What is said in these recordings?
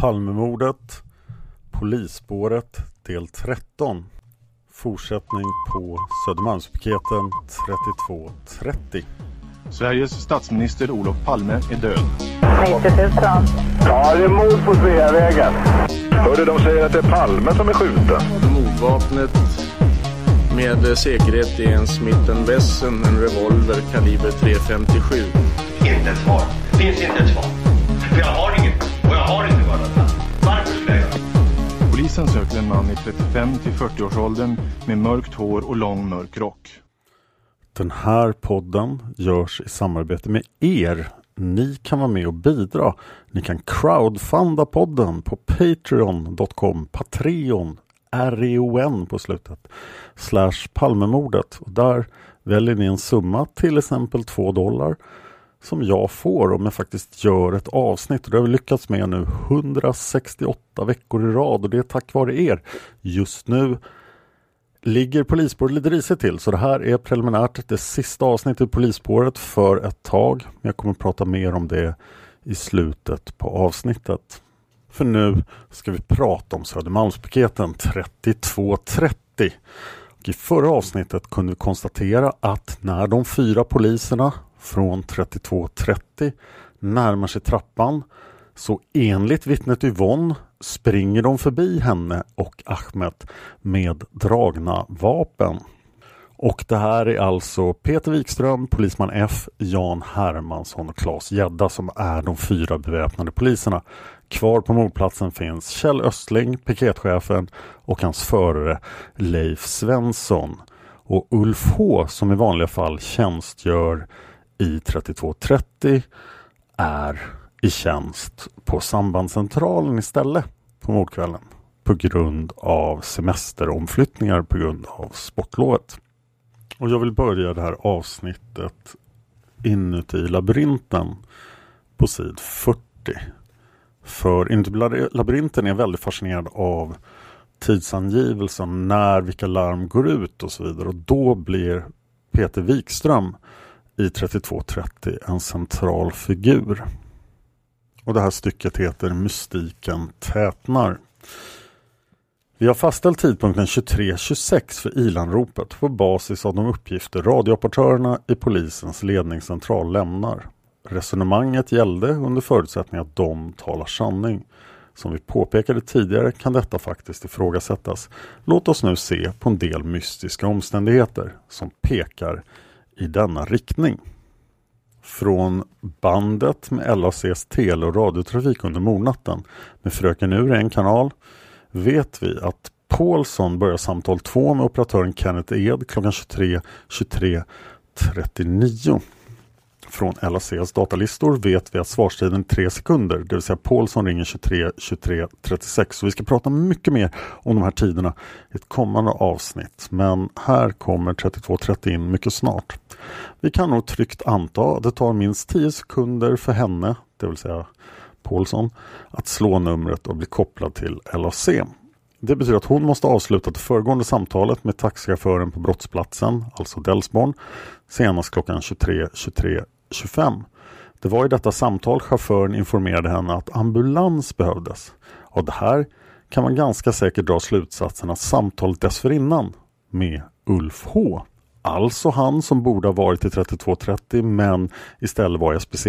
Palmemordet, Polisspåret, del 13. Fortsättning på Södermalmspiketen 3230. Sveriges statsminister Olof Palme är död. 90 000. Ja, det är mord på Sveavägen. Hörde de säger att det är Palme som är skjuten. Mordvapnet med säkerhet är en Smith Wesson, en revolver kaliber .357. Inte ett svar. Finns inte ett svar. För jag har inget. Och jag har inte Polisen söker en man i 35 till 40-årsåldern med mörkt hår och lång mörk rock. Den här podden görs i samarbete med er. Ni kan vara med och bidra. Ni kan crowdfunda podden på patreon.com, patreon, R-E-O-N på slutet, slash Palmemordet. Och där väljer ni en summa, till exempel 2 dollar, som jag får om jag faktiskt gör ett avsnitt. Och det har vi lyckats med nu 168 veckor i rad och det är tack vare er. Just nu ligger polisspåret lite risigt till så det här är preliminärt det sista avsnittet i polisspåret för ett tag. Jag kommer att prata mer om det i slutet på avsnittet. För nu ska vi prata om Södermalmspiketen 3230. Och I förra avsnittet kunde vi konstatera att när de fyra poliserna från 3230 närmar sig trappan så enligt vittnet Yvonne springer de förbi henne och Ahmed med dragna vapen. Och det här är alltså Peter Wikström, polisman F, Jan Hermansson och Claes Gedda som är de fyra beväpnade poliserna. Kvar på mordplatsen finns Kjell Östling, piketchefen och hans förare Leif Svensson. Och Ulf H som i vanliga fall tjänstgör i 3230 är i tjänst på sambandscentralen istället på mordkvällen på grund av semesteromflyttningar på grund av sportlovet. Och jag vill börja det här avsnittet inuti labyrinten på sid 40. För inuti labyrinten är väldigt fascinerad av tidsangivelsen när vilka larm går ut och så vidare och då blir Peter Wikström i 3230 en central figur. Och det här stycket heter Mystiken tätnar. Vi har fastställt tidpunkten 23.26 för ilanropet på basis av de uppgifter radiooperatörerna i polisens ledningscentral lämnar. Resonemanget gällde under förutsättning att de talar sanning. Som vi påpekade tidigare kan detta faktiskt ifrågasättas. Låt oss nu se på en del mystiska omständigheter som pekar i denna riktning. Från bandet med LACs tele och radiotrafik under mordnatten med Fröken Ur i en kanal vet vi att Paulsson börjar samtal 2 med operatören Kenneth Ed klockan 23.23.39. Från LACs datalistor vet vi att svarstiden är 3 sekunder, det vill säga Paulsson ringer 23 23 36. Så vi ska prata mycket mer om de här tiderna i ett kommande avsnitt. Men här kommer 32.30 in mycket snart. Vi kan nog tryggt anta att det tar minst 10 sekunder för henne, det vill säga Paulsson, att slå numret och bli kopplad till LAC. Det betyder att hon måste avsluta det föregående samtalet med taxichauffören på brottsplatsen, alltså Delsborn, senast klockan 23.23 23, 25. Det var i detta samtal chauffören informerade henne att ambulans behövdes. Av det här kan man ganska säkert dra slutsatsen att samtalet dessförinnan med Ulf H, alltså han som borde ha varit i 3230 men istället var i SPC,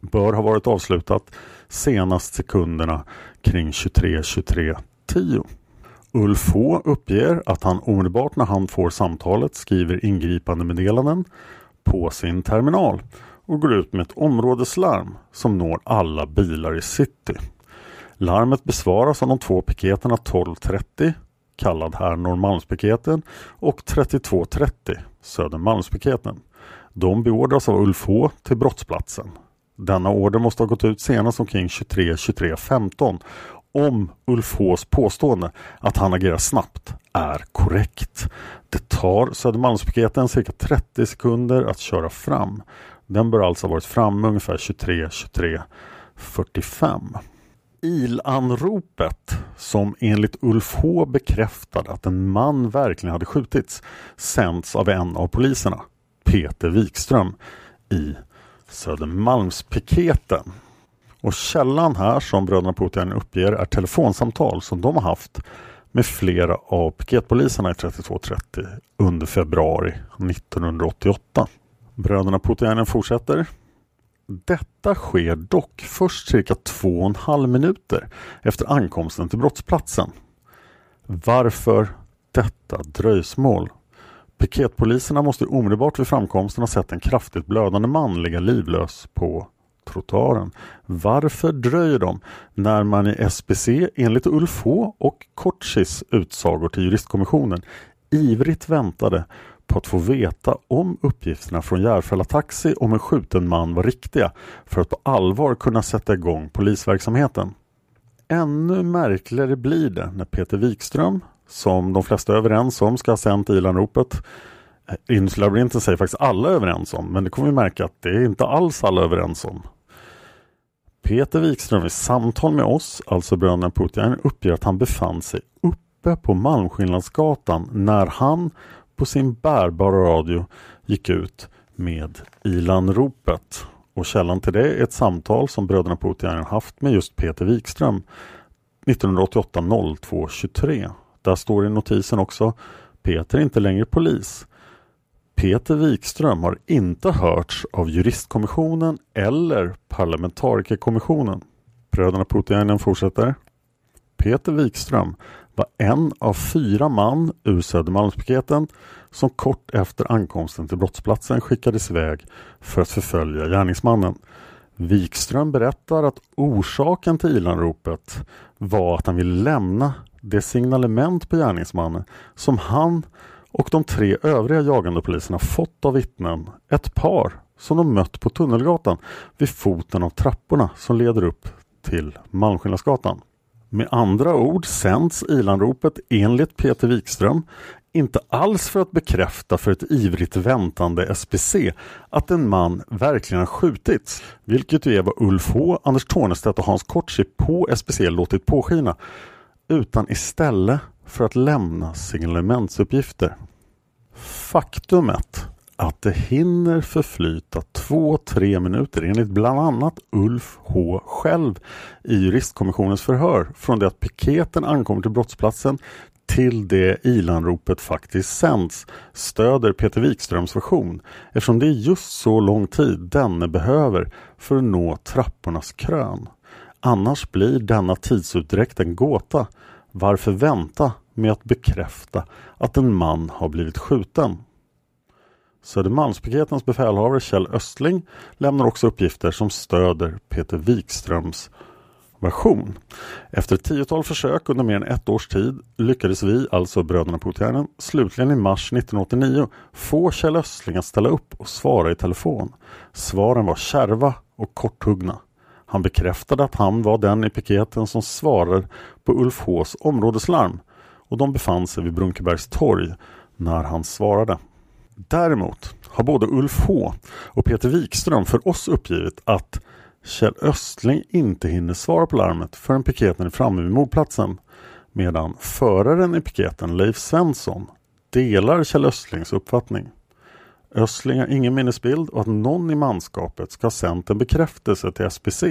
bör ha varit avslutat senast sekunderna kring 23.23.10. Ulf H uppger att han omedelbart när han får samtalet skriver ingripande meddelanden på sin terminal och går ut med ett områdeslarm som når alla bilar i city. Larmet besvaras av de två piketerna 1230 kallad här Norrmalmspiketen och 3230 Södermalmspiketen. De beordras av Ulf H till brottsplatsen. Denna order måste ha gått ut senast omkring 2323.15 23 om Ulf Hs påstående att han agerar snabbt är korrekt. Det tar Södermalmspiketen cirka 30 sekunder att köra fram. Den bör alltså ha varit framme ungefär 23 23 45. Ilanropet som enligt Ulf H bekräftade att en man verkligen hade skjutits sänds av en av poliserna, Peter Wikström, i Södermalmspiketen. Och källan här som bröderna Putin uppger är telefonsamtal som de har haft med flera av piketpoliserna i 3230 under februari 1988. Bröderna Putin fortsätter. Detta sker dock först cirka två och en halv minuter efter ankomsten till brottsplatsen. Varför detta dröjsmål? Piketpoliserna måste omedelbart vid framkomsten ha sett en kraftigt blödande man ligga livlös på trottoaren. Varför dröjer de när man i SBC enligt Ulf H och Kortsis utsagor till juristkommissionen ivrigt väntade på att få veta om uppgifterna från Järfälla Taxi om en skjuten man var riktiga för att på allvar kunna sätta igång polisverksamheten. Ännu märkligare blir det när Peter Wikström, som de flesta är överens om ska ha sänt Ilanropet, eh, Inslabyrinten säger faktiskt alla överens om, men det kommer vi märka att det är inte alls alla överens om. Peter Wikström i samtal med oss, alltså bröderna Putin, uppger att han befann sig uppe på Malmskillnadsgatan när han på sin bärbara radio gick ut med Ilanropet. Och källan till det är ett samtal som bröderna Putin haft med just Peter Wikström 1988 02 23. Där står i notisen också Peter är inte längre polis. Peter Wikström har inte hörts av juristkommissionen eller parlamentarikerkommissionen. Bröderna Putiainen fortsätter. Peter Wikström var en av fyra man ur Södermalmspiketen som kort efter ankomsten till brottsplatsen skickades iväg för att förfölja gärningsmannen. Wikström berättar att orsaken till ilanropet var att han ville lämna det signalement på gärningsmannen som han och de tre övriga jagande poliserna fått av vittnen ett par som de mött på Tunnelgatan vid foten av trapporna som leder upp till Malmskillnadsgatan. Med andra ord sänds ilanropet enligt Peter Wikström inte alls för att bekräfta för ett ivrigt väntande SPC att en man verkligen har skjutits, vilket ju är vad Ulf H, Anders Tornestedt och Hans Kortsi på SPC låtit påskina, utan istället för att lämna signalementsuppgifter. Faktumet att det hinner förflyta 2-3 minuter enligt bland annat Ulf H själv i juristkommissionens förhör från det att piketen ankommer till brottsplatsen till det ilanropet faktiskt sänds stöder Peter Wikströms version eftersom det är just så lång tid denne behöver för att nå trappornas krön. Annars blir denna tidsutdräkt en gåta. Varför vänta med att bekräfta att en man har blivit skjuten? Södermalmspiketens befälhavare Kjell Östling lämnar också uppgifter som stöder Peter Wikströms version. Efter ett tiotal försök under mer än ett års tid lyckades vi, alltså bröderna Puutiainen, slutligen i mars 1989 få Kjell Östling att ställa upp och svara i telefon. Svaren var kärva och korthuggna. Han bekräftade att han var den i piketen som svarade på Ulf Hs områdeslarm och de befann sig vid Brunkebergs torg när han svarade. Däremot har både Ulf H och Peter Wikström för oss uppgivit att Kjell Östling inte hinner svara på larmet förrän piketen är framme vid mordplatsen. Medan föraren i piketen, Leif Svensson, delar Kjell Östlings uppfattning. Östling har ingen minnesbild och att någon i manskapet ska ha sänt en bekräftelse till SPC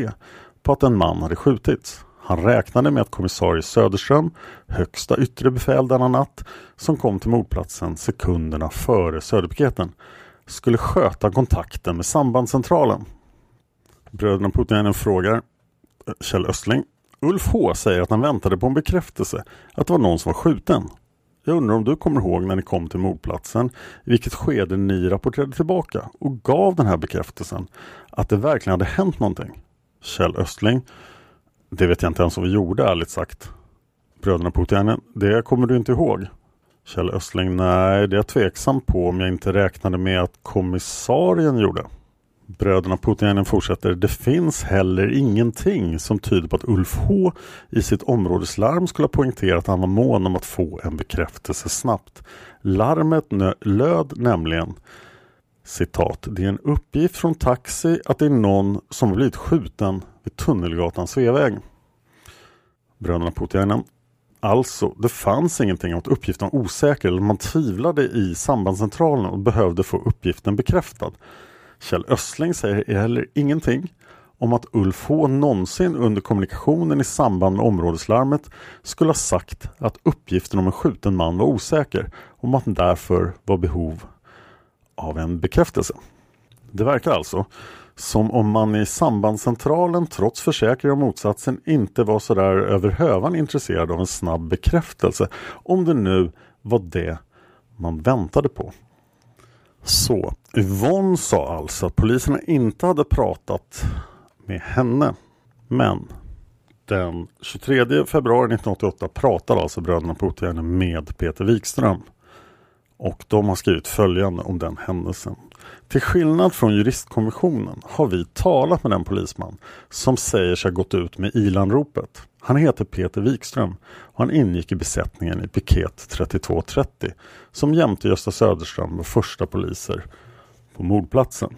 på att en man hade skjutits. Han räknade med att kommissarie Söderström, högsta yttre befäl denna natt, som kom till mordplatsen sekunderna före Söderpiketen, skulle sköta kontakten med sambandscentralen. Bröderna Putinainen frågar eh, Kjell Östling. Ulf H säger att han väntade på en bekräftelse att det var någon som var skjuten. Jag undrar om du kommer ihåg när ni kom till mordplatsen i vilket skede ni rapporterade tillbaka och gav den här bekräftelsen att det verkligen hade hänt någonting? Kjell Östling. Det vet jag inte ens om vi gjorde ärligt sagt. Bröderna Putiainen. Det kommer du inte ihåg? Kjell Östling. Nej, det är jag tveksam på om jag inte räknade med att kommissarien gjorde. Bröderna Putiainen fortsätter. Det finns heller ingenting som tyder på att Ulf H i sitt områdeslarm skulle ha poängterat att han var mån om att få en bekräftelse snabbt. Larmet löd nämligen citat. Det är en uppgift från taxi att det är någon som blivit skjuten vid Tunnelgatan Sveaväg. Bröderna Putiainen. Alltså, det fanns ingenting om att uppgiften var osäker eller man tvivlade i sambandscentralen och behövde få uppgiften bekräftad. Kjell Östling säger heller ingenting om att Ulf H någonsin under kommunikationen i samband med områdeslarmet skulle ha sagt att uppgiften om en skjuten man var osäker och att därför var behov av en bekräftelse. Det verkar alltså som om man i sambandscentralen trots försäkringar om motsatsen inte var sådär över hövan intresserad av en snabb bekräftelse om det nu var det man väntade på. Så Yvonne sa alltså att poliserna inte hade pratat med henne. Men den 23 februari 1988 pratade alltså bröderna Puutiainen med Peter Wikström. Och de har skrivit följande om den händelsen. Till skillnad från juristkommissionen har vi talat med den polisman som säger sig ha gått ut med ilanropet. Han heter Peter Wikström och han ingick i besättningen i piket 3230 som jämte Gösta Söderström var första poliser på mordplatsen.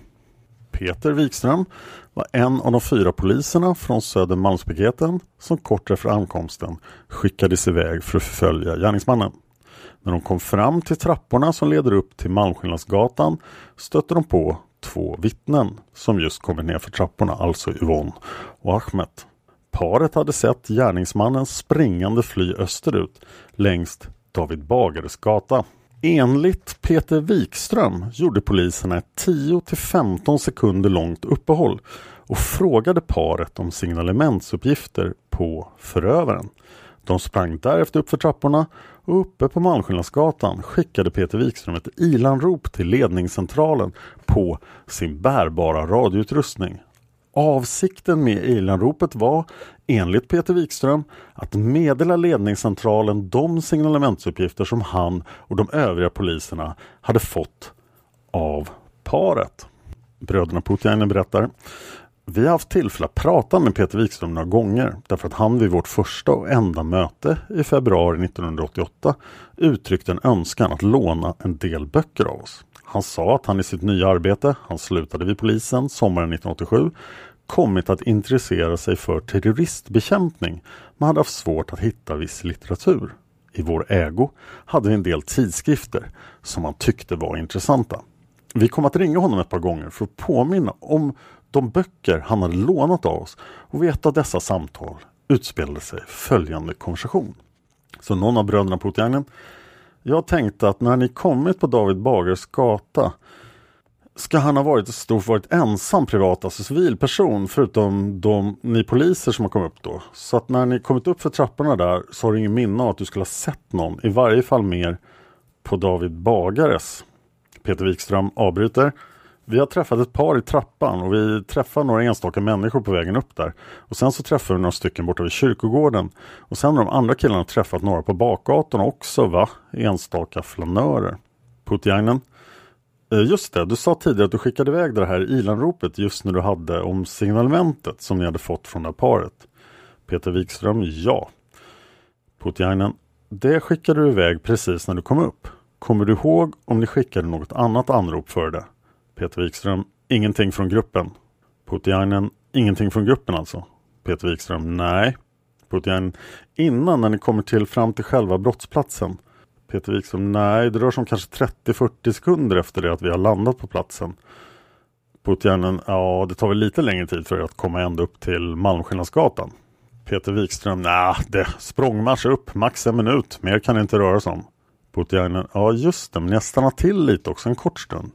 Peter Wikström var en av de fyra poliserna från Södermalmspiketen som kort efter ankomsten skickades iväg för att förfölja gärningsmannen. När de kom fram till trapporna som leder upp till Malmskillnadsgatan stötte de på två vittnen som just kommit ner för trapporna, alltså Yvonne och Ahmed. Paret hade sett gärningsmannen springande fly österut längs David Bagares gata. Enligt Peter Wikström gjorde poliserna ett 10 15 sekunder långt uppehåll och frågade paret om signalementsuppgifter på förövaren. De sprang därefter upp för trapporna och uppe på Malmskillnadsgatan skickade Peter Wikström ett ilanrop till ledningscentralen på sin bärbara radioutrustning. Avsikten med ilanropet var, enligt Peter Wikström, att meddela ledningscentralen de signalementsuppgifter som han och de övriga poliserna hade fått av paret. Bröderna Putiainen berättar vi har haft tillfälle att prata med Peter Wikström några gånger därför att han vid vårt första och enda möte i februari 1988 uttryckte en önskan att låna en del böcker av oss. Han sa att han i sitt nya arbete, han slutade vid polisen sommaren 1987, kommit att intressera sig för terroristbekämpning men hade haft svårt att hitta viss litteratur. I vår ägo hade vi en del tidskrifter som han tyckte var intressanta. Vi kom att ringa honom ett par gånger för att påminna om de böcker han hade lånat av oss och vid ett av dessa samtal utspelade sig följande konversation. Så någon av bröderna Puutiainen jag tänkte att när ni kommit på David Bagares gata ska han ha varit i stort varit ensam privat, alltså civilperson, förutom de, ni poliser som har kommit upp då. Så att när ni kommit upp för trapporna där så har du ingen minne av att du skulle ha sett någon, i varje fall mer på David Bagares. Peter Wikström avbryter. Vi har träffat ett par i trappan och vi träffar några enstaka människor på vägen upp där. Och sen så träffar vi några stycken borta vid kyrkogården. Och sen har de andra killarna träffat några på bakgatan också va? Enstaka flanörer. Putiainen. Eh, just det, du sa tidigare att du skickade iväg det här ilanropet just när du hade om signalementet som ni hade fått från det här paret. Peter Wikström, ja. Putiainen. det skickade du iväg precis när du kom upp. Kommer du ihåg om ni skickade något annat anrop för det? Peter Wikström, ingenting från gruppen. Putiainen, ingenting från gruppen alltså. Peter Wikström, nej. Putiainen, innan när ni kommer till fram till själva brottsplatsen. Peter Wikström, nej det rör sig om kanske 30-40 sekunder efter det att vi har landat på platsen. Putiainen, ja det tar väl lite längre tid för er att komma ända upp till Malmskillnadsgatan. Peter Wikström, nej det språngmarsch upp, max en minut, mer kan det inte röra sig om. Putiainen, ja just det, men jag stannar till lite också en kort stund.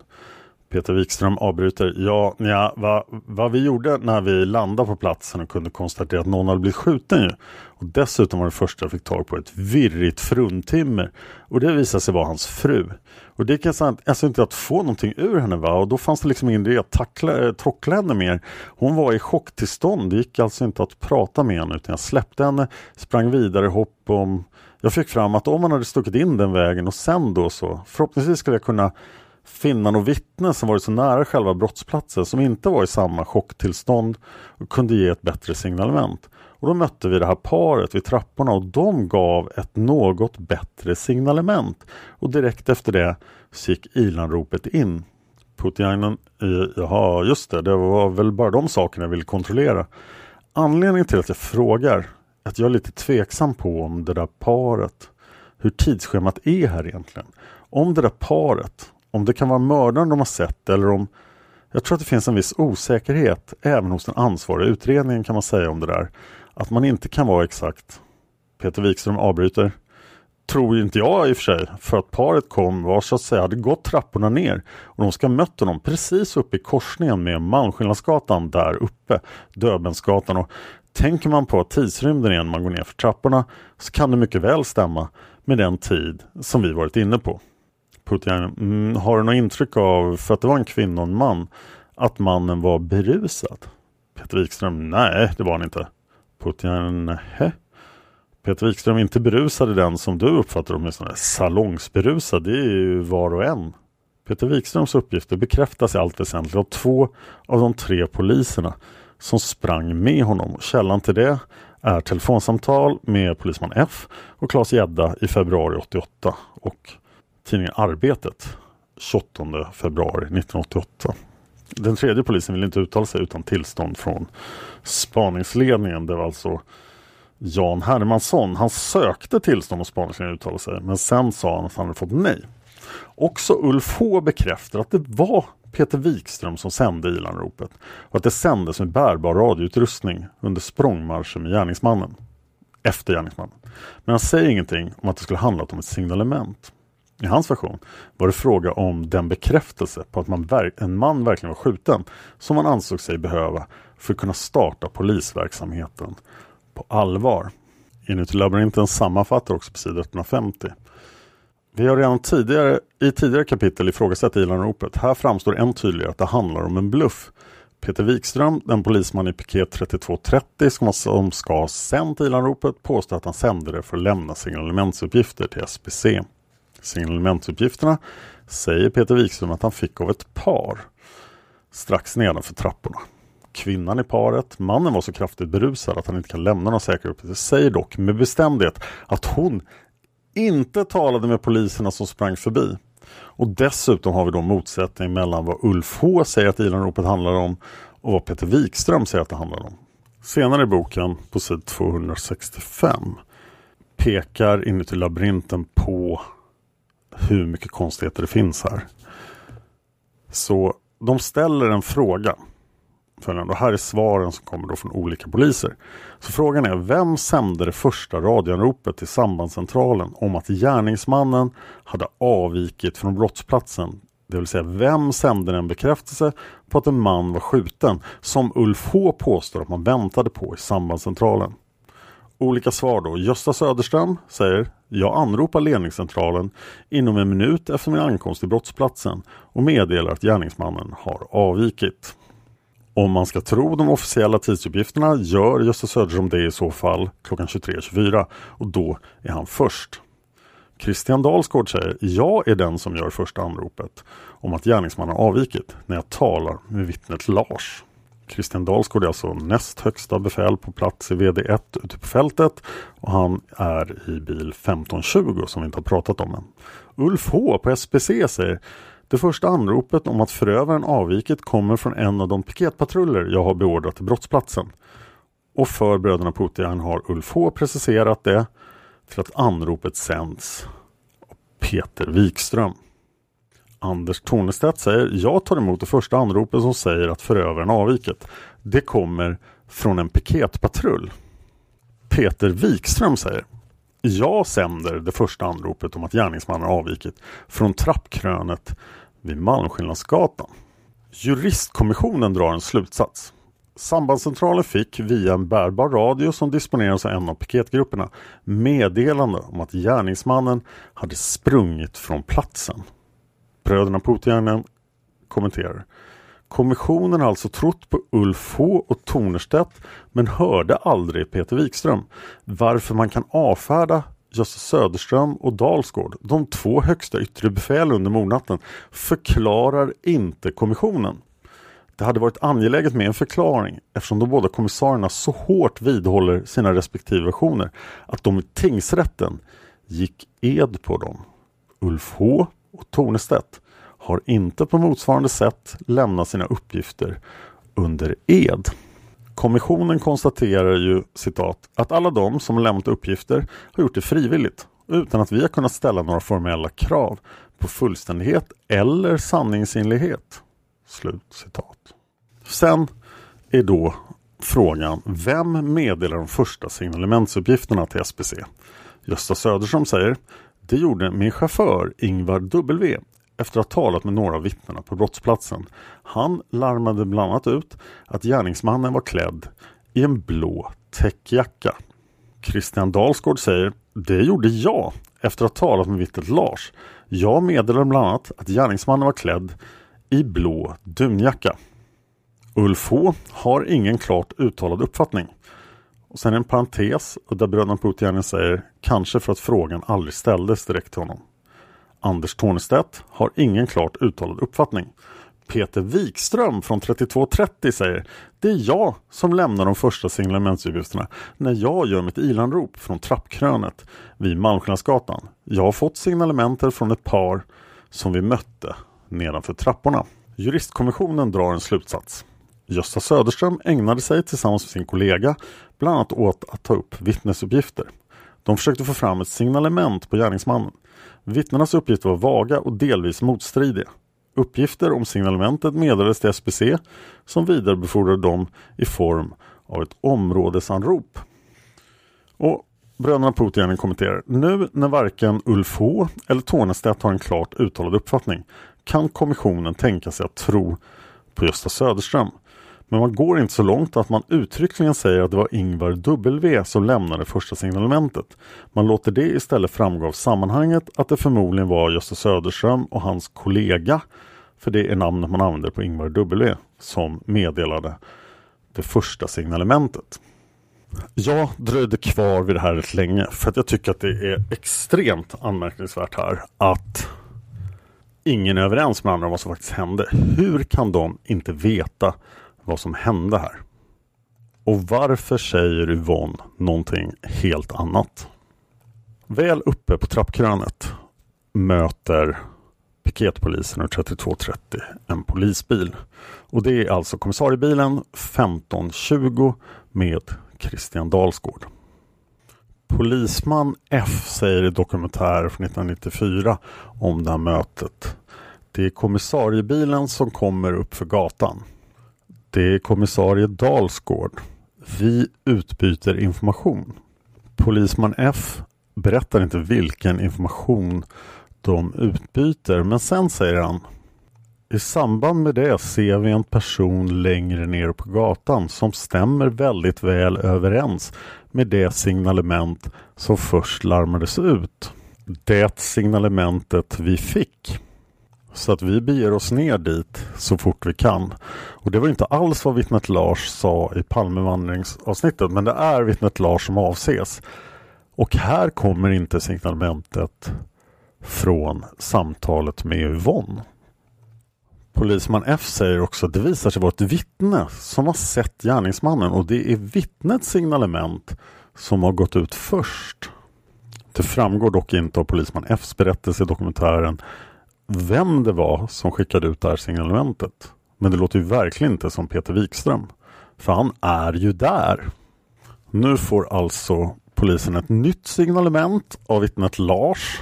Peter Wikström avbryter. Ja, ja vad, va vi gjorde när vi landade på platsen och kunde konstatera att någon hade blivit skjuten ju. Och dessutom var det första jag fick tag på ett virrigt fruntimmer. Och det visade sig vara hans fru. Och det kan alltså inte att få någonting ur henne va. Och då fanns det liksom ingen idé att tackla, eh, trockla henne mer. Hon var i chocktillstånd. Det gick alltså inte att prata med henne utan jag släppte henne, sprang vidare hopp om jag fick fram att om man hade stuckit in den vägen och sen då så förhoppningsvis skulle jag kunna finnan och vittnen som varit så nära själva brottsplatsen som inte var i samma chocktillstånd och kunde ge ett bättre signalement. Och då mötte vi det här paret vid trapporna och de gav ett något bättre signalement. Och direkt efter det så gick ilanropet in. Putiainen, jaha just det, det var väl bara de sakerna jag ville kontrollera. Anledningen till att jag frågar att jag är lite tveksam på om det där paret, hur tidsschemat är här egentligen. Om det där paret, om det kan vara mördaren de har sett eller om jag tror att det finns en viss osäkerhet även hos den ansvariga utredningen kan man säga om det där. Att man inte kan vara exakt. Peter Wikström avbryter. Tror inte jag i och för sig. För att paret kom var så att säga hade gått trapporna ner och de ska ha mött honom precis uppe i korsningen med Malmskillnadsgatan där uppe. Döbensgatan och tänker man på tidsrymden igen man går ner för trapporna så kan det mycket väl stämma med den tid som vi varit inne på. Putin, mm, har du något intryck av, för att det var en kvinna och en man, att mannen var berusad? Peter Wikström, nej det var han inte. Putin, nej. Peter Wikström, inte berusad i den som du uppfattar åtminstone. Salongsberusad, det är ju var och en. Peter Wikströms uppgifter bekräftas i allt väsentligt av två av de tre poliserna som sprang med honom. Källan till det är telefonsamtal med polisman F och Claes Gedda i februari 88 och tidningen Arbetet 28 februari 1988. Den tredje polisen vill inte uttala sig utan tillstånd från spaningsledningen. Det var alltså Jan Hermansson. Han sökte tillstånd hos spaningsledningen att uttala sig men sen sa han att han hade fått nej. Också Ulf H bekräftar att det var Peter Wikström som sände ilanropet och att det sändes med bärbar radioutrustning under språngmarschen med gärningsmannen. Efter gärningsmannen. Men han säger ingenting om att det skulle handlat om ett signalement. I hans version var det fråga om den bekräftelse på att man en man verkligen var skjuten som man ansåg sig behöva för att kunna starta polisverksamheten på allvar. Inuti labyrinten sammanfattar också på sidan 150. Vi har redan tidigare, i tidigare kapitel ifrågasatt Ilanropet. Här framstår än tydligare att det handlar om en bluff. Peter Wikström, den polisman i piket 3230 som, som ska ha sänt Ilanropet, påstår att han sände det för att lämna signalementsuppgifter till SPC. Signalementsuppgifterna säger Peter Wikström att han fick av ett par strax nedanför trapporna. Kvinnan i paret, mannen var så kraftigt berusad att han inte kan lämna några säkra uppgifter, säger dock med bestämdhet att hon inte talade med poliserna som sprang förbi. Och dessutom har vi då motsättning mellan vad Ulf H säger att Ilanropet handlar om och vad Peter Wikström säger att det handlar om. Senare i boken på sid 265 pekar inuti labyrinten på hur mycket konstigheter det finns här. Så de ställer en fråga. Och här är svaren som kommer då från olika poliser. Så frågan är, vem sände det första radioanropet till sambandscentralen om att gärningsmannen hade avvikit från brottsplatsen? Det vill säga, vem sände en bekräftelse på att en man var skjuten som Ulf H påstår att man väntade på i sambandscentralen? Olika svar då. Gösta Söderström säger Jag anropar ledningscentralen inom en minut efter min ankomst till brottsplatsen och meddelar att gärningsmannen har avvikit. Om man ska tro de officiella tidsuppgifterna gör Gösta Söderström det i så fall klockan 23.24 och då är han först. Christian Dalsgård säger Jag är den som gör första anropet om att gärningsmannen avvikit när jag talar med vittnet Lars. Christian Dalsgård är alltså näst högsta befäl på plats i VD1 ute på fältet och han är i bil 1520 som vi inte har pratat om än. Ulf H på SPC säger det första anropet om att förövaren avvikit kommer från en av de piketpatruller jag har beordrat till brottsplatsen. Och för bröderna Putin har Ulf H preciserat det till att anropet sänds av Peter Wikström. Anders Tornestedt säger Jag tar emot det första anropet som säger att förövaren avvikit. Det kommer från en piketpatrull. Peter Wikström säger Jag sänder det första anropet om att gärningsmannen avvikit från trappkrönet vid Malmskillnadsgatan. Juristkommissionen drar en slutsats. Sambandscentralen fick via en bärbar radio som disponeras av en av piketgrupperna meddelande om att gärningsmannen hade sprungit från platsen. Bröderna Putin kommenterar. Kommissionen har alltså trott på Ulf H och Tornerstedt men hörde aldrig Peter Wikström. Varför man kan avfärda Jösse Söderström och Dalsgård, de två högsta yttre befäl under mordnatten, förklarar inte kommissionen. Det hade varit angeläget med en förklaring eftersom de båda kommissarierna så hårt vidhåller sina respektive versioner att de i tingsrätten gick ed på dem. Ulf H och Tornestedt har inte på motsvarande sätt lämnat sina uppgifter under ed. Kommissionen konstaterar ju citat att alla de som lämnat uppgifter har gjort det frivilligt utan att vi har kunnat ställa några formella krav på fullständighet eller sanningsenlighet. Slut citat. Sen är då frågan vem meddelar de första signalementsuppgifterna till SPC? Gösta Söderström säger det gjorde min chaufför Ingvar W efter att ha talat med några av vittnena på brottsplatsen. Han larmade bland annat ut att gärningsmannen var klädd i en blå täckjacka. Christian Dalsgård säger Det gjorde jag efter att ha talat med vittnet Lars. Jag meddelade bland annat att gärningsmannen var klädd i blå dunjacka. Ulf H har ingen klart uttalad uppfattning. Och sen en parentes där bröderna Putin säger kanske för att frågan aldrig ställdes direkt till honom. Anders Tornestedt har ingen klart uttalad uppfattning. Peter Wikström från 3230 säger Det är jag som lämnar de första signalementsuppgifterna när jag gör mitt ilanrop från trappkrönet vid Malmskillnadsgatan. Jag har fått signalementer från ett par som vi mötte nedanför trapporna. Juristkommissionen drar en slutsats. Gösta Söderström ägnade sig tillsammans med sin kollega bland annat åt att ta upp vittnesuppgifter. De försökte få fram ett signalement på gärningsmannen. Vittnenas uppgifter var vaga och delvis motstridiga. Uppgifter om signalementet meddelades till SPC som vidarebefordrade dem i form av ett områdesanrop. Och Bröderna Putin kommenterar Nu när varken Ulf H eller Tornestedt har en klart uttalad uppfattning kan kommissionen tänka sig att tro på Gösta Söderström. Men man går inte så långt att man uttryckligen säger att det var Ingvar W som lämnade första signalementet. Man låter det istället framgå av sammanhanget att det förmodligen var Gösta Söderström och hans kollega, för det är namnet man använder på Ingvar W, som meddelade det första signalementet. Jag dröjde kvar vid det här rätt länge för att jag tycker att det är extremt anmärkningsvärt här att ingen är överens med andra om vad som faktiskt hände. Hur kan de inte veta vad som hände här? Och varför säger Yvonne någonting helt annat? Väl uppe på trappkrönet möter piketpolisen ur 3230 en polisbil. Och det är alltså kommissariebilen 1520 med Christian Dalsgård. Polisman F säger i dokumentärer från 1994 om det här mötet. Det är kommissariebilen som kommer upp för gatan. Det är kommissarie Dalsgård. Vi utbyter information. Polisman F berättar inte vilken information de utbyter men sen säger han I samband med det ser vi en person längre ner på gatan som stämmer väldigt väl överens med det signalement som först larmades ut. Det signalementet vi fick. Så att vi beger oss ner dit så fort vi kan. Och det var inte alls vad vittnet Lars sa i Palmevandringsavsnittet men det är vittnet Lars som avses. Och här kommer inte signalementet från samtalet med Yvonne. Polisman F säger också att det visar sig vara ett vittne som har sett gärningsmannen och det är vittnets signalement som har gått ut först. Det framgår dock inte av polisman Fs berättelse i dokumentären vem det var som skickade ut det här signalementet. Men det låter ju verkligen inte som Peter Wikström. För han är ju där. Nu får alltså polisen ett nytt signalement av vittnet Lars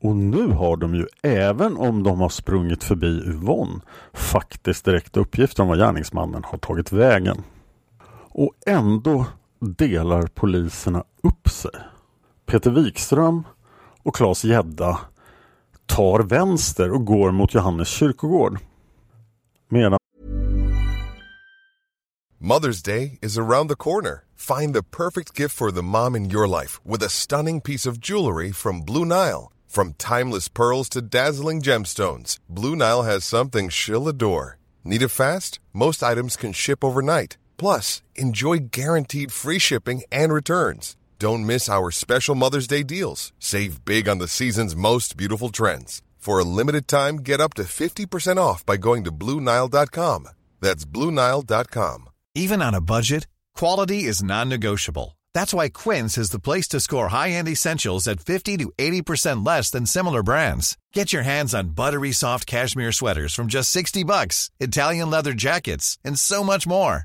och nu har de ju, även om de har sprungit förbi Yvonne, faktiskt direkta uppgifter om var gärningsmannen har tagit vägen. Och ändå delar poliserna upp sig. Peter Wikström och Claes Gedda tar vänster och går mot Johannes kyrkogård. Medan Mother's Day is around the corner. Find the perfect gift for the mom in your life with a stunning piece of jewelry from Blue Nile. From timeless pearls to dazzling gemstones, Blue Nile has something she'll adore. Need it fast? Most items can ship overnight. Plus, enjoy guaranteed free shipping and returns. Don't miss our special Mother's Day deals. Save big on the season's most beautiful trends. For a limited time, get up to 50% off by going to BlueNile.com. That's BlueNile.com. Even on a budget, quality is non-negotiable. That's why Quince is the place to score high-end essentials at 50 to 80% less than similar brands. Get your hands on buttery soft cashmere sweaters from just 60 bucks, Italian leather jackets, and so much more.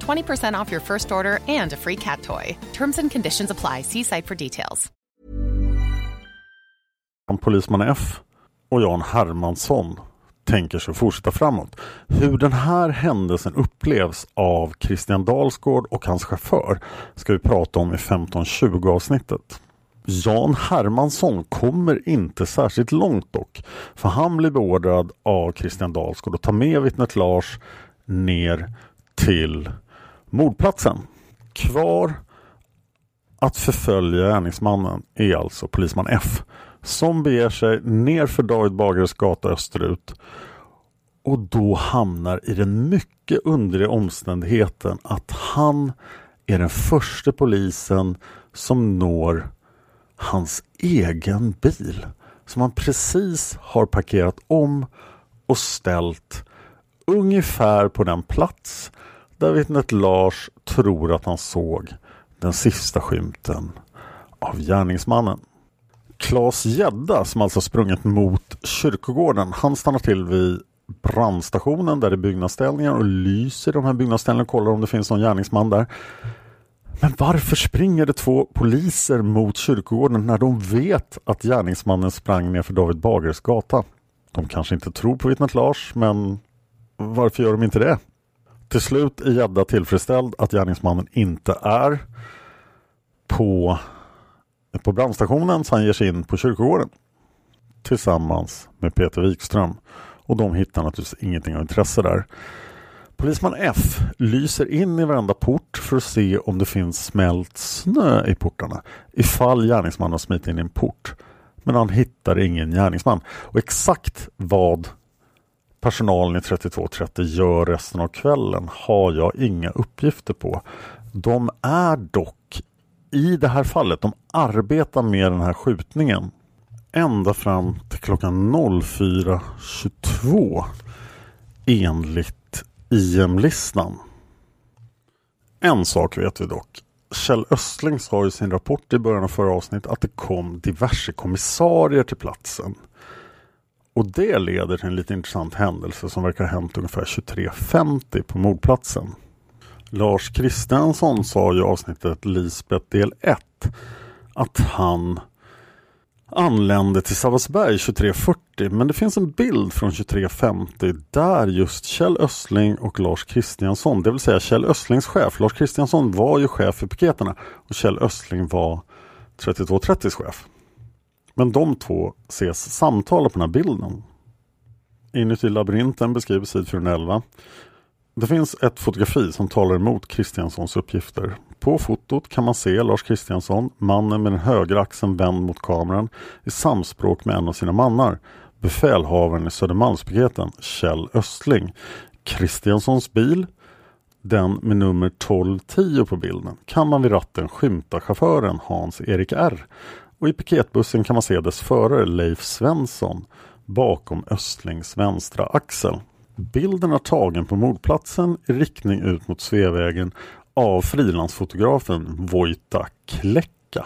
20% off your first order and a free cat toy. Terms and conditions apply. See site for details. Polisman F och Jan Hermansson tänker sig fortsätta framåt. Hur den här händelsen upplevs av Christian Dalsgård och hans chaufför ska vi prata om i 15-20 avsnittet. Jan Hermansson kommer inte särskilt långt dock. För han blir beordrad av Christian Dalsgård att ta med vittnet Lars ner till mordplatsen. Kvar att förfölja gärningsmannen är alltså polisman F som beger sig ner för David Bagares gata österut och då hamnar i den mycket underliga omständigheten att han är den första polisen som når hans egen bil som han precis har parkerat om och ställt ungefär på den plats där vittnet Lars tror att han såg den sista skymten av gärningsmannen. Claes Gedda som alltså sprungit mot kyrkogården, han stannar till vid brandstationen där det är byggnadsställningar och lyser de här byggnadsställningarna och kollar om det finns någon gärningsman där. Men varför springer det två poliser mot kyrkogården när de vet att gärningsmannen sprang ner för David Bagares gata? De kanske inte tror på vittnet Lars, men varför gör de inte det? Till slut är Gedda tillfredsställd att gärningsmannen inte är på, på brandstationen så han ger sig in på kyrkogården tillsammans med Peter Wikström och de hittar naturligtvis ingenting av intresse där. Polisman F lyser in i varenda port för att se om det finns smält snö i portarna ifall gärningsmannen har smitit in i en port. Men han hittar ingen gärningsman. Och exakt vad personalen i 3230 gör resten av kvällen har jag inga uppgifter på. De är dock i det här fallet, de arbetar med den här skjutningen ända fram till klockan 04.22 enligt IM-listan. En sak vet vi dock. Kjell Östling sa i sin rapport i början av förra avsnittet att det kom diverse kommissarier till platsen. Och det leder till en lite intressant händelse som verkar ha hänt ungefär 23.50 på mordplatsen. Lars Kristiansson sa i avsnittet Lisbeth del 1 att han anlände till Sabbatsberg 23.40 men det finns en bild från 23.50 där just Kjell Östling och Lars Kristiansson, det vill säga Kjell Östlings chef. Lars Kristiansson var ju chef för piketerna och Kjell Östling var 3230 chef. Men de två ses samtala på den här bilden. Inuti labyrinten beskrivs sid 411. Det finns ett fotografi som talar emot Kristianssons uppgifter. På fotot kan man se Lars Kristiansson, mannen med den högra axeln vänd mot kameran, i samspråk med en av sina mannar, befälhavaren i Södermalmspiketen, Kjell Östling. Kristianssons bil, den med nummer 1210 på bilden, kan man vid ratten skymta chauffören Hans-Erik R. Och i piketbussen kan man se dess förare Leif Svensson bakom Östlings vänstra axel. Bilden är tagen på mordplatsen i riktning ut mot Sveavägen av frilansfotografen Vojta Klecka.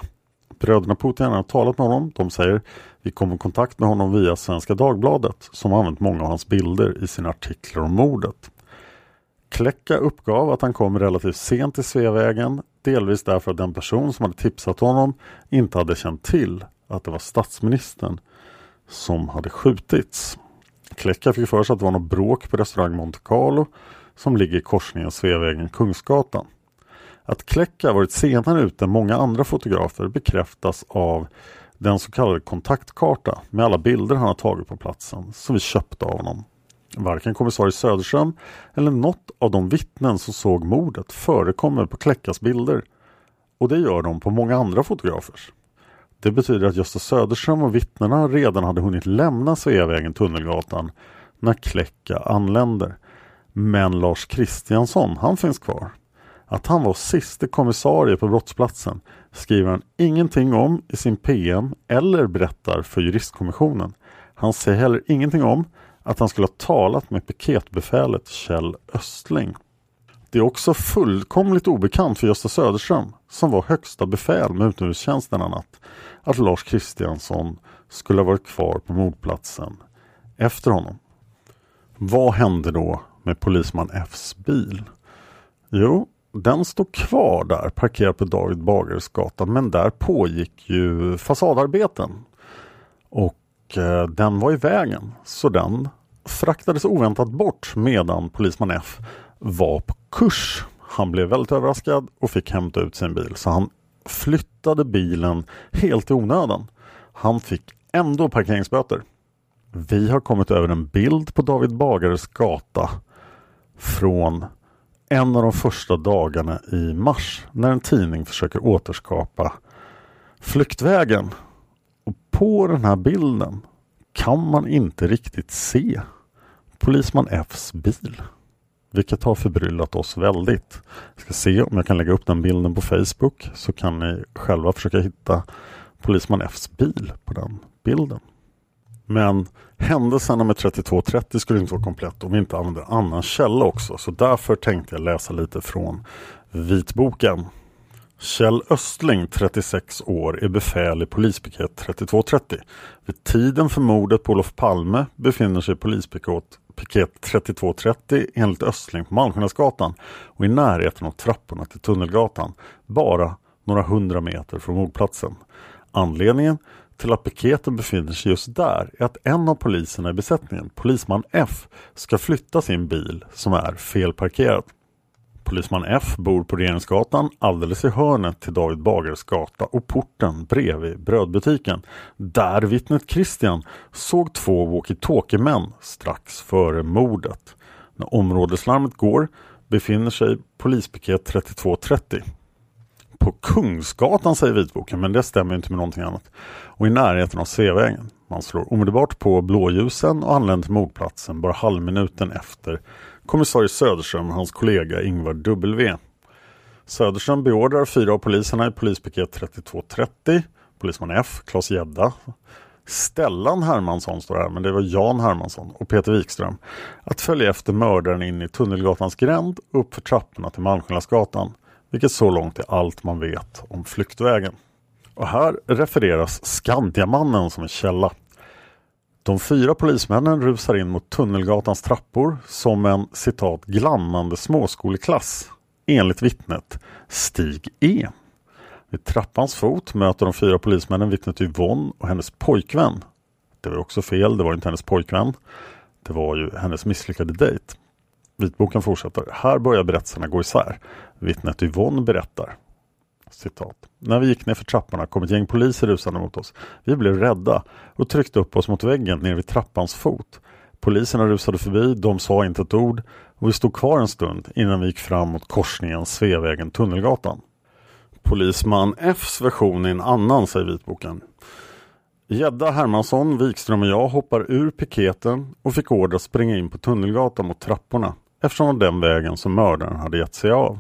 Bröderna Putin har talat med honom. De säger vi kom i kontakt med honom via Svenska Dagbladet som använt många av hans bilder i sina artiklar om mordet. Klecka uppgav att han kom relativt sent till Sveavägen, delvis därför att den person som hade tipsat honom inte hade känt till att det var statsministern som hade skjutits. Klecka fick för sig att det var något bråk på restaurang Monte Carlo som ligger i korsningen Sveavägen-Kungsgatan. Att Klecka varit senare ute än många andra fotografer bekräftas av den så kallade kontaktkarta med alla bilder han har tagit på platsen som vi köpte av honom. Varken kommissarie Söderström eller något av de vittnen som såg mordet förekommer på Kläckas bilder. Och det gör de på många andra fotografers. Det betyder att Gösta Söderström och vittnena redan hade hunnit lämna Sveavägen Tunnelgatan när Kläcka anländer. Men Lars Kristiansson, han finns kvar. Att han var siste kommissarie på brottsplatsen skriver han ingenting om i sin PM eller berättar för juristkommissionen. Han säger heller ingenting om att han skulle ha talat med piketbefälet Kjell Östling. Det är också fullkomligt obekant för Gösta Söderström, som var högsta befäl med utomhustjänst denna natt, att Lars Kristiansson skulle ha varit kvar på mordplatsen efter honom. Vad hände då med polisman Fs bil? Jo, den stod kvar där parkerad på David Bagares gata men där pågick ju fasadarbeten. Och Eh, den var i vägen så den fraktades oväntat bort medan polisman F var på kurs. Han blev väldigt överraskad och fick hämta ut sin bil så han flyttade bilen helt i onödan. Han fick ändå parkeringsböter. Vi har kommit över en bild på David Bagares gata från en av de första dagarna i mars när en tidning försöker återskapa flyktvägen. Och på den här bilden kan man inte riktigt se polisman Fs bil. Vilket har förbryllat oss väldigt. Jag ska se om jag kan lägga upp den bilden på Facebook så kan ni själva försöka hitta polisman Fs bil på den bilden. Men händelserna med 3230 skulle inte vara komplett om vi inte använder annan källa också. Så därför tänkte jag läsa lite från vitboken. Kjell Östling, 36 år, är befäl i polispiket 3230. Vid tiden för mordet på Olof Palme befinner sig polispiket piket 3230 enligt Östling på Malmskillnadsgatan och i närheten av trapporna till Tunnelgatan, bara några hundra meter från mordplatsen. Anledningen till att piketen befinner sig just där är att en av poliserna i besättningen, polisman F, ska flytta sin bil som är felparkerad. Polisman F bor på Regeringsgatan alldeles i hörnet till David Bagares gata och porten bredvid brödbutiken. Där vittnet Christian såg två walkie-talkie-män strax före mordet. När områdeslarmet går befinner sig polispiket 3230 på Kungsgatan säger vitboken, men det stämmer inte med någonting annat. Och i närheten av Sveavägen. Man slår omedelbart på blåljusen och anländer till mordplatsen bara halvminuten efter kommissarie Söderström och hans kollega Ingvar W. Söderström beordrar fyra av poliserna i polispiket 3230, polisman F, Claes Gedda, Stellan Hermansson står här, men det var Jan Hermansson och Peter Wikström, att följa efter mördaren in i Tunnelgatans gränd uppför trapporna till Malmskillnadsgatan. vilket så långt är allt man vet om flyktvägen. Och här refereras Skandiamannen som en källa. De fyra polismännen rusar in mot Tunnelgatans trappor som en citat glammande småskoleklass enligt vittnet Stig E. Vid trappans fot möter de fyra polismännen vittnet Yvonne och hennes pojkvän. Det var också fel, det var inte hennes pojkvän. Det var ju hennes misslyckade dejt. Vitboken fortsätter. Här börjar berättelserna gå isär. Vittnet Yvonne berättar. Citat. När vi gick ner för trapporna kom ett gäng poliser rusande mot oss. Vi blev rädda och tryckte upp oss mot väggen nere vid trappans fot. Poliserna rusade förbi, de sa inte ett ord och vi stod kvar en stund innan vi gick fram mot korsningen Sveavägen-Tunnelgatan. Polisman Fs version är en annan, säger vitboken. Gedda Hermansson, Wikström och jag hoppar ur piketen och fick order att springa in på Tunnelgatan mot trapporna eftersom det var den vägen som mördaren hade gett sig av.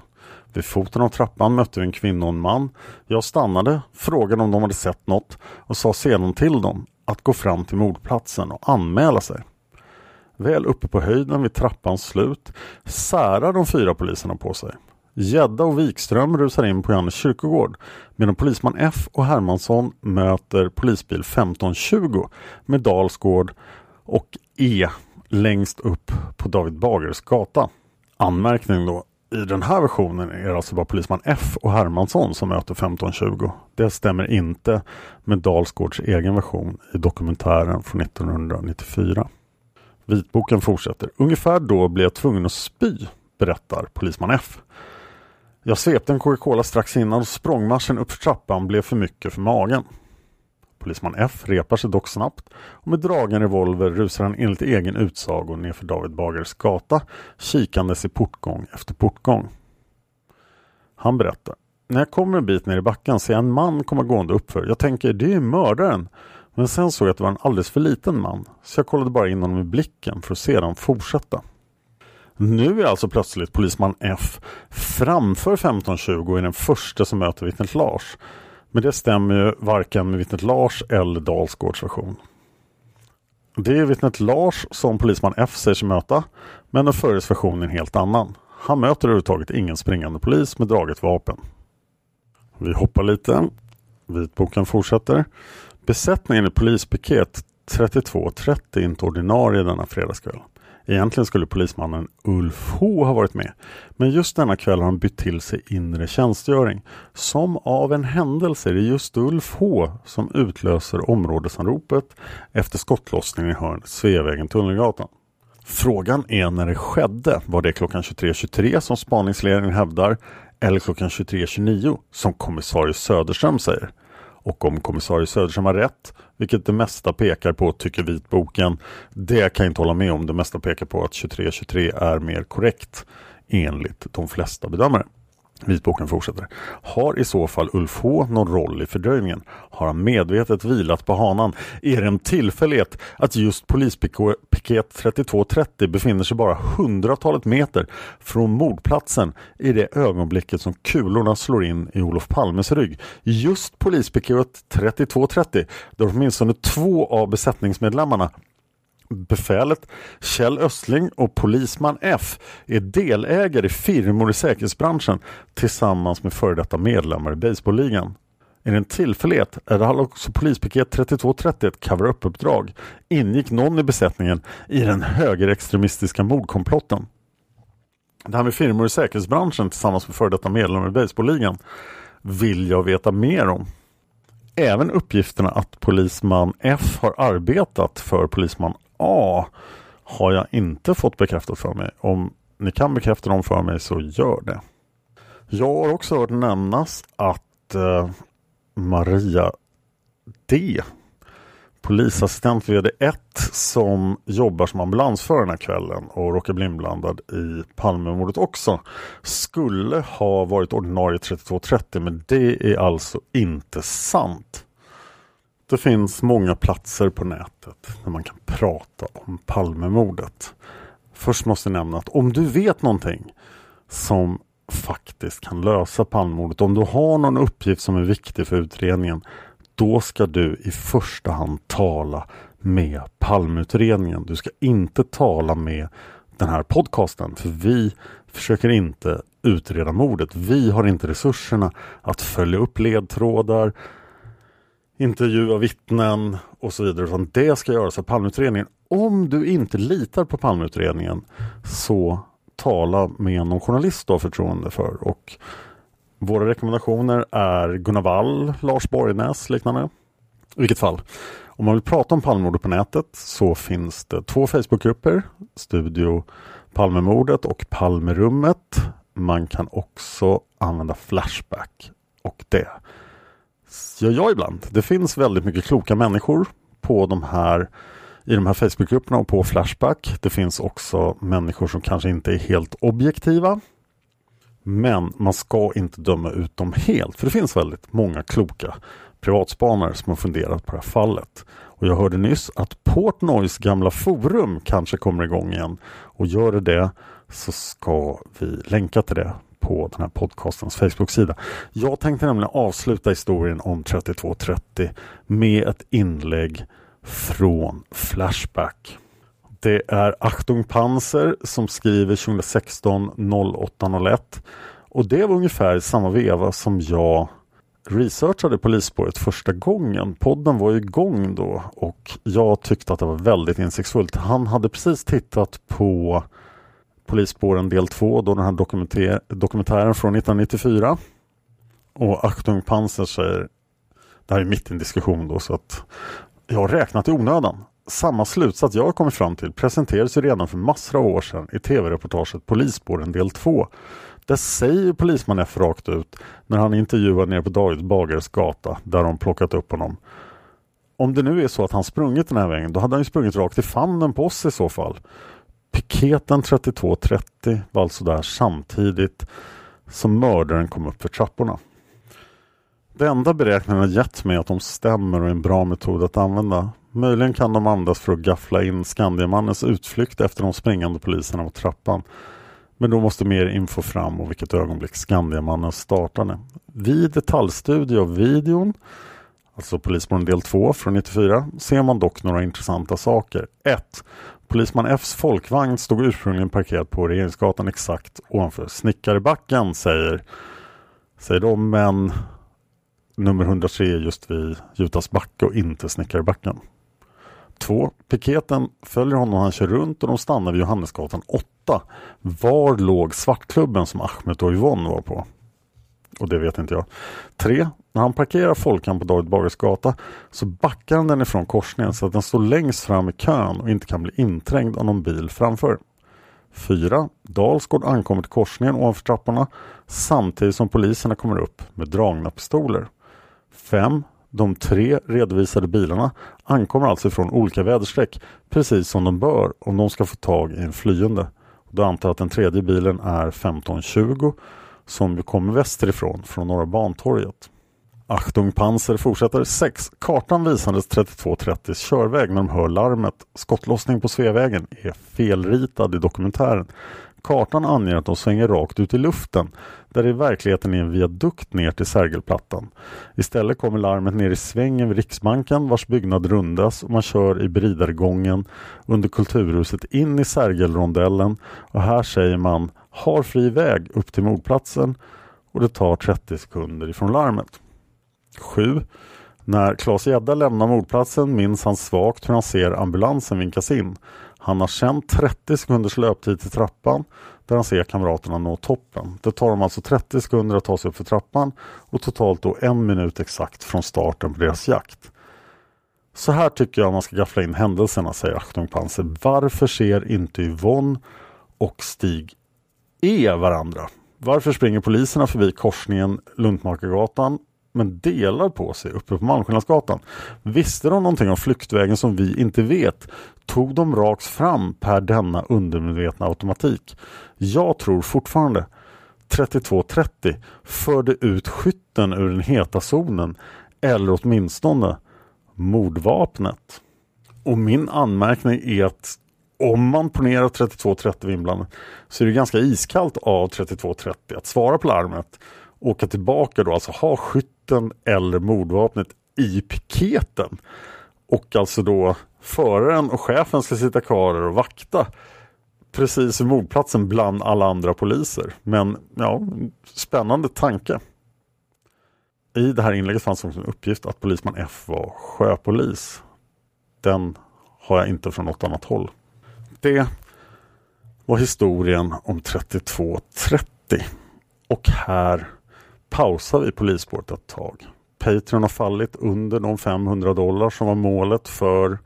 Vid foten av trappan mötte vi en kvinna och en man. Jag stannade, frågade om de hade sett något och sa sedan till dem att gå fram till mordplatsen och anmäla sig. Väl uppe på höjden vid trappans slut särar de fyra poliserna på sig. Gedda och Wikström rusar in på Johannes kyrkogård medan polisman F och Hermansson möter polisbil 1520 med Dalsgård och E längst upp på David Bagares gata. Anmärkning då. I den här versionen är det alltså bara polisman F och Hermansson som möter 1520. Det stämmer inte med Dalsgårds egen version i dokumentären från 1994. Vitboken fortsätter. Ungefär då blev jag tvungen att spy, berättar polisman F. Jag svepte en Coca-Cola strax innan och språngmarschen upp trappan blev för mycket för magen. Polisman F repar sig dock snabbt och med dragen revolver rusar han enligt egen utsago nerför David Bagares gata kikandes i portgång efter portgång. Han berättar. När jag kommer en bit ner i backen ser jag en man komma gående uppför. Jag tänker det är mördaren. Men sen såg jag att det var en alldeles för liten man så jag kollade bara in honom i blicken för att sedan fortsätta. Nu är alltså plötsligt polisman F framför 1520 och är den första som möter vittnet Lars. Men det stämmer ju varken med vittnet Lars eller Dalsgårds version. Det är vittnet Lars som polisman F säger sig möta, men den förres version är en helt annan. Han möter överhuvudtaget ingen springande polis med draget vapen. Vi hoppar lite. Vitboken fortsätter. Besättningen i polispiket 3230 är inte ordinarie denna fredagskväll. Egentligen skulle polismannen Ulf H ha varit med. Men just denna kväll har han bytt till sig inre tjänstgöring. Som av en händelse är det just Ulf H som utlöser områdesanropet efter skottlossningen i hörnet Sveavägen Tunnelgatan. Frågan är när det skedde. Var det klockan 23.23 .23 som spaningsledningen hävdar eller klockan 23.29 som kommissarie Söderström säger? Och om kommissarie Söderström har rätt, vilket det mesta pekar på, tycker vitboken, det kan jag inte hålla med om. Det mesta pekar på att 2323 är mer korrekt enligt de flesta bedömare. Vitboken fortsätter. Har i så fall Ulf H någon roll i fördröjningen? Har han medvetet vilat på hanan? Är det en tillfällighet att just polispiket 3230 befinner sig bara hundratalet meter från mordplatsen i det ögonblicket som kulorna slår in i Olof Palmes rygg? Just polispiket 3230 där åtminstone två av besättningsmedlemmarna Befälet Kjell Östling och polisman F är delägare i firmor i säkerhetsbranschen tillsammans med före detta medlemmar i baseballligan. Är det en tillfällighet är det också polispiket 3230 ett cover-up-uppdrag. Ingick någon i besättningen i den högerextremistiska mordkomplotten? Det här med firmor i säkerhetsbranschen tillsammans med före detta medlemmar i baseballligan vill jag veta mer om. Även uppgifterna att polisman F har arbetat för polisman A har jag inte fått bekräftat för mig. Om ni kan bekräfta dem för mig så gör det. Jag har också hört nämnas att eh, Maria D polisassistent VD1 som jobbar som ambulansförare den här kvällen och råkar bli inblandad i Palmemordet också skulle ha varit ordinarie 3230 men det är alltså inte sant. Det finns många platser på nätet där man kan prata om Palmemordet. Först måste jag nämna att om du vet någonting som faktiskt kan lösa Palmemordet, om du har någon uppgift som är viktig för utredningen, då ska du i första hand tala med Palmutredningen. Du ska inte tala med den här podcasten, för vi försöker inte utreda mordet. Vi har inte resurserna att följa upp ledtrådar, intervjua vittnen och så vidare. Utan det ska göras av Palmeutredningen. Om du inte litar på Palmeutredningen så tala med någon journalist du har förtroende för. Och våra rekommendationer är Gunnar Wall, Lars Borgnäs liknande. I vilket fall, om man vill prata om Palmemordet på nätet så finns det två Facebookgrupper, Studio Palmemordet och Palmerummet. Man kan också använda Flashback och det gör jag ibland. Det finns väldigt mycket kloka människor på de här i de här Facebookgrupperna och på Flashback. Det finns också människor som kanske inte är helt objektiva. Men man ska inte döma ut dem helt, för det finns väldigt många kloka privatspanare som har funderat på det här fallet. Och jag hörde nyss att Portnoys gamla forum kanske kommer igång igen. Och gör det det så ska vi länka till det på den här podcastens Facebook-sida. Jag tänkte nämligen avsluta historien om 3230 med ett inlägg från Flashback. Det är Achtung Panzer som skriver 2016 0801 och det var ungefär samma veva som jag researchade polisspåret första gången. Podden var igång då och jag tyckte att det var väldigt insiktsfullt. Han hade precis tittat på Polisspåren del 2, då den här dokumentär dokumentären från 1994. Och Achtung Panzer säger, det här är mitt i en diskussion då så att jag har räknat i onödan. Samma slutsats jag har kommit fram till presenterades ju redan för massor av år sedan i tv-reportaget Polisspåren del 2. Där säger polisman F rakt ut när han intervjuar nere på David Bagares gata där de plockat upp honom. Om det nu är så att han sprungit den här vägen, då hade han ju sprungit rakt i famnen på oss i så fall. Piketen 3230 var alltså där samtidigt som mördaren kom upp för trapporna. Det enda beräkningarna gett mig är att de stämmer och är en bra metod att använda. Möjligen kan de användas för att gaffla in Skandiamannens utflykt efter de springande poliserna på trappan. Men då måste mer info fram och vilket ögonblick Skandiamannen startade. Vid detaljstudie av videon, alltså Polismorden del 2 från 94, ser man dock några intressanta saker. 1. Polisman Fs folkvagn stod ursprungligen parkerad på Regeringsgatan exakt ovanför Snickarbacken säger, säger de, men nummer 103 just vid Jutas backe och inte Snickarbacken. 2. Piketen följer honom och han kör runt och de stannar vid Johannesgatan 8. Var låg Svartklubben som Ahmed och Yvonne var på? Och det vet inte jag. 3. När han parkerar Folkan på David Bagares gata så backar han den ifrån korsningen så att den står längst fram i kön och inte kan bli inträngd av någon bil framför. 4. Dalsgård ankommer till korsningen ovanför trapporna samtidigt som poliserna kommer upp med dragna pistoler. 5. De tre redovisade bilarna ankommer alltså från olika väderstreck precis som de bör om de ska få tag i en flyende. Då antar jag att den tredje bilen är 1520 som kommer västerifrån från Norra Bantorget. Achtung Panzer fortsätter 6. Kartan visades 32.30 körväg när de hör larmet. Skottlossning på Sveavägen är felritad i dokumentären. Kartan anger att de svänger rakt ut i luften där det i verkligheten är en viadukt ner till Sergelplattan. Istället kommer larmet ner i svängen vid Riksbanken vars byggnad rundas och man kör i Bridargången under Kulturhuset in i Sergelrondellen och här säger man har fri väg upp till mordplatsen och det tar 30 sekunder ifrån larmet. 7. När Claes Gedda lämnar mordplatsen minns han svagt hur han ser ambulansen vinkas in. Han har känt 30 sekunders löptid till trappan där han ser kamraterna nå toppen. Det tar dem alltså 30 sekunder att ta sig upp för trappan och totalt då en minut exakt från starten på deras jakt. Så här tycker jag man ska gaffla in händelserna, säger Achtung Panzer. Varför ser inte Yvonne och Stig E varandra? Varför springer poliserna förbi korsningen Luntmakargatan men delar på sig uppe på Malmskillnadsgatan. Visste de någonting om flyktvägen som vi inte vet? Tog de rakt fram per denna undermedvetna automatik? Jag tror fortfarande 3230 förde ut skytten ur den heta zonen eller åtminstone mordvapnet. Och min anmärkning är att om man ponerar 3230 inblandat så är det ganska iskallt av 3230 att svara på larmet åka tillbaka då, alltså ha skytten eller mordvapnet i piketen. Och alltså då föraren och chefen ska sitta kvar och vakta precis vid mordplatsen bland alla andra poliser. Men ja, spännande tanke. I det här inlägget fanns också en uppgift att polisman F var sjöpolis. Den har jag inte från något annat håll. Det var historien om 3230. Och här pausar vi polisspåret ett tag. Patreon har fallit under de 500 dollar som var målet för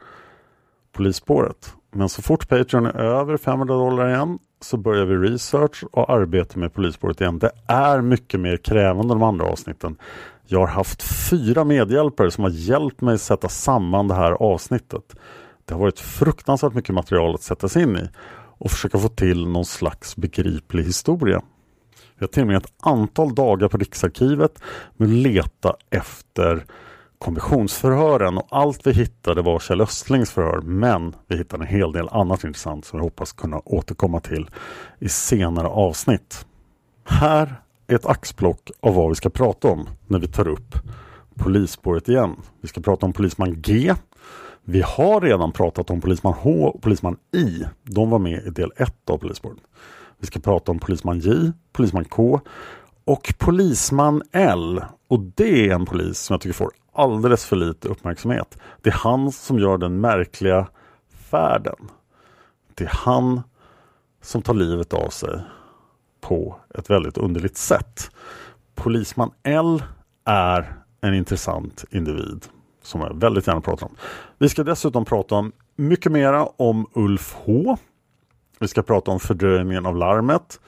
polisspåret. Men så fort Patreon är över 500 dollar igen så börjar vi research och arbeta med polisspåret igen. Det är mycket mer krävande än de andra avsnitten. Jag har haft fyra medhjälpare som har hjälpt mig sätta samman det här avsnittet. Det har varit fruktansvärt mycket material att sätta sig in i och försöka få till någon slags begriplig historia. Vi har till och med ett antal dagar på Riksarkivet med att leta efter kommissionsförhören och allt vi hittade var Kjell Östlings förhör men vi hittade en hel del annat intressant som vi hoppas kunna återkomma till i senare avsnitt. Här är ett axplock av vad vi ska prata om när vi tar upp polisspåret igen. Vi ska prata om polisman G. Vi har redan pratat om polisman H och polisman I. De var med i del 1 av polisspåret. Vi ska prata om polisman J, polisman K och polisman L. Och det är en polis som jag tycker får alldeles för lite uppmärksamhet. Det är han som gör den märkliga färden. Det är han som tar livet av sig på ett väldigt underligt sätt. Polisman L är en intressant individ som jag väldigt gärna pratar om. Vi ska dessutom prata om mycket mera om Ulf H. Vi ska prata om fördröjningen av larmet.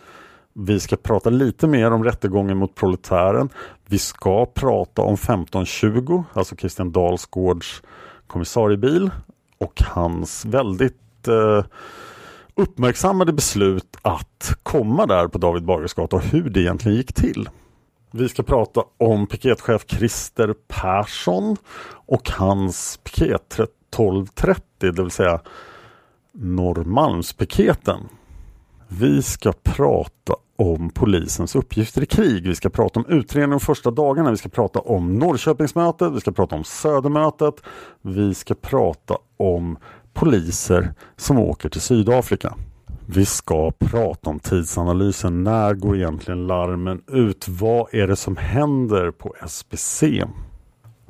Vi ska prata lite mer om rättegången mot proletären. Vi ska prata om 1520, alltså Christian Dalsgårds kommissariebil och hans väldigt eh, uppmärksammade beslut att komma där på David Bagares gata och hur det egentligen gick till. Vi ska prata om piketchef Christer Persson och hans piket 1230, det vill säga Norrmalmspiketen. Vi ska prata om polisens uppgifter i krig. Vi ska prata om utredningen de första dagarna. Vi ska prata om Norrköpingsmötet. Vi ska prata om Södermötet. Vi ska prata om poliser som åker till Sydafrika. Vi ska prata om tidsanalysen. När går egentligen larmen ut? Vad är det som händer på SBC?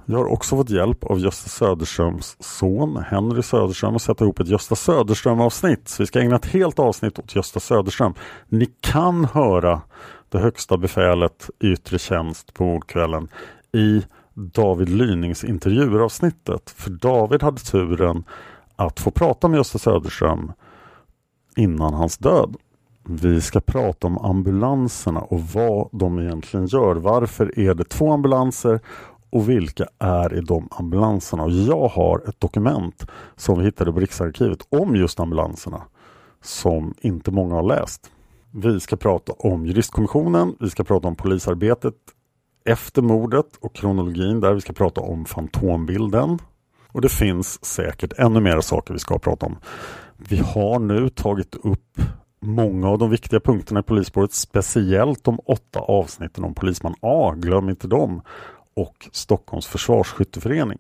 Jag har också fått hjälp av Gösta Söderströms son Henry Söderström att sätta ihop ett Gösta Söderström avsnitt. Så vi ska ägna ett helt avsnitt åt Gösta Söderström. Ni kan höra det högsta befälet i yttre tjänst på mordkvällen i David Lynings intervjuavsnittet. För David hade turen att få prata med Gösta Söderström innan hans död. Vi ska prata om ambulanserna och vad de egentligen gör. Varför är det två ambulanser och vilka är i de ambulanserna? Och jag har ett dokument som vi hittade på Riksarkivet om just ambulanserna som inte många har läst. Vi ska prata om juristkommissionen, vi ska prata om polisarbetet efter mordet och kronologin där. Vi ska prata om fantombilden. Och det finns säkert ännu mer saker vi ska prata om. Vi har nu tagit upp många av de viktiga punkterna i polisspåret, speciellt de åtta avsnitten om polisman A, glöm inte dem, och Stockholms försvarsskytteförening.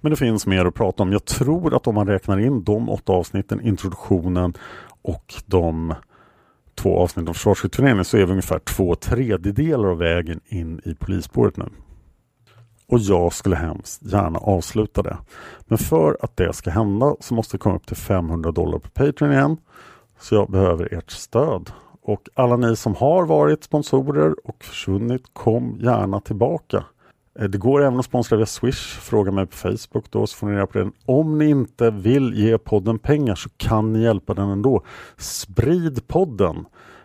Men det finns mer att prata om. Jag tror att om man räknar in de åtta avsnitten, introduktionen och de två avsnitten om försvarsskytteföreningen så är vi ungefär två tredjedelar av vägen in i polisspåret nu. Och jag skulle hemskt gärna avsluta det. Men för att det ska hända så måste vi komma upp till 500 dollar på Patreon igen. Så jag behöver ert stöd. Och alla ni som har varit sponsorer och försvunnit, kom gärna tillbaka. Eh, det går även att sponsra via Swish. Fråga mig på Facebook då så får ni reda på det. Om ni inte vill ge podden pengar så kan ni hjälpa den ändå. Sprid podden!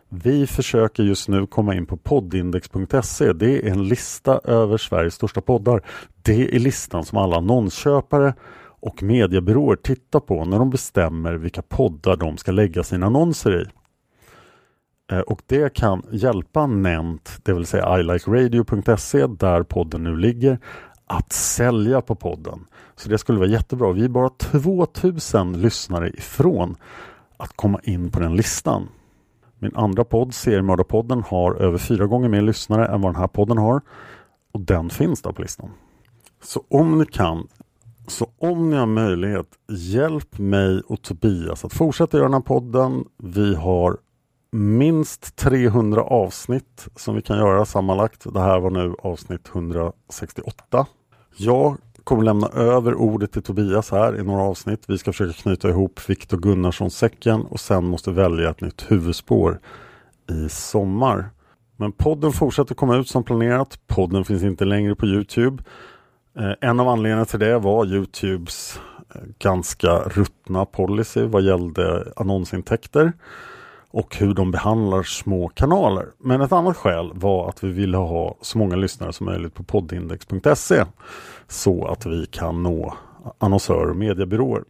Vi försöker just nu komma in på poddindex.se. Det är en lista över Sveriges största poddar. Det är listan som alla annonsköpare och mediebyråer tittar på när de bestämmer vilka poddar de ska lägga sina annonser i. Eh, och det kan hjälpa Nent, det vill säga ilikeradio.se där podden nu ligger, att sälja på podden. Så det skulle vara jättebra. Vi är bara 2000 lyssnare ifrån att komma in på den listan. Min andra podd, Seriemördarpodden, har över fyra gånger mer lyssnare än vad den här podden har. Och den finns där på listan. Så om ni kan Så om ni har möjlighet, hjälp mig och Tobias att fortsätta göra den här podden. Vi har minst 300 avsnitt som vi kan göra sammanlagt. Det här var nu avsnitt 168. Jag kommer lämna över ordet till Tobias här i några avsnitt. Vi ska försöka knyta ihop Viktor Gunnarsson-säcken och sen måste välja ett nytt huvudspår i sommar. Men podden fortsätter komma ut som planerat. Podden finns inte längre på Youtube. Eh, en av anledningarna till det var Youtubes eh, ganska ruttna policy vad gällde annonsintäkter och hur de behandlar små kanaler. Men ett annat skäl var att vi ville ha så många lyssnare som möjligt på poddindex.se så att vi kan nå annonsörer och mediebyråer.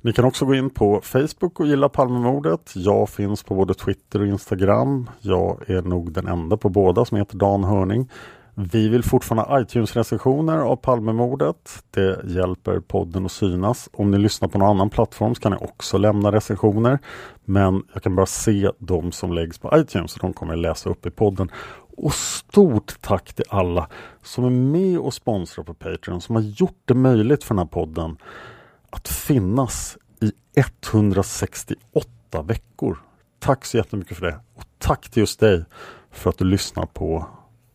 Ni kan också gå in på Facebook och gilla Palmemordet. Jag finns på både Twitter och Instagram. Jag är nog den enda på båda som heter Dan Hörning. Vi vill fortfarande ha iTunes-recensioner av Palmemordet. Det hjälper podden att synas. Om ni lyssnar på någon annan plattform så kan ni också lämna recensioner. Men jag kan bara se de som läggs på iTunes och de kommer jag läsa upp i podden. Och stort tack till alla som är med och sponsrar på Patreon som har gjort det möjligt för den här podden att finnas i 168 veckor. Tack så jättemycket för det. Och tack till just dig för att du lyssnar på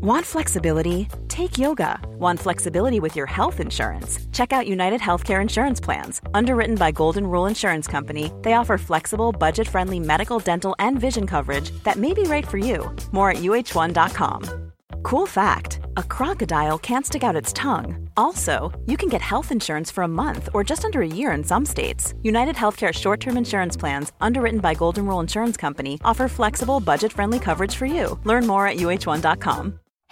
Want flexibility? Take yoga. Want flexibility with your health insurance? Check out United Healthcare Insurance Plans. Underwritten by Golden Rule Insurance Company, they offer flexible, budget friendly medical, dental, and vision coverage that may be right for you. More at uh1.com. Cool fact a crocodile can't stick out its tongue. Also, you can get health insurance for a month or just under a year in some states. United Healthcare short term insurance plans, underwritten by Golden Rule Insurance Company, offer flexible, budget friendly coverage for you. Learn more at uh1.com.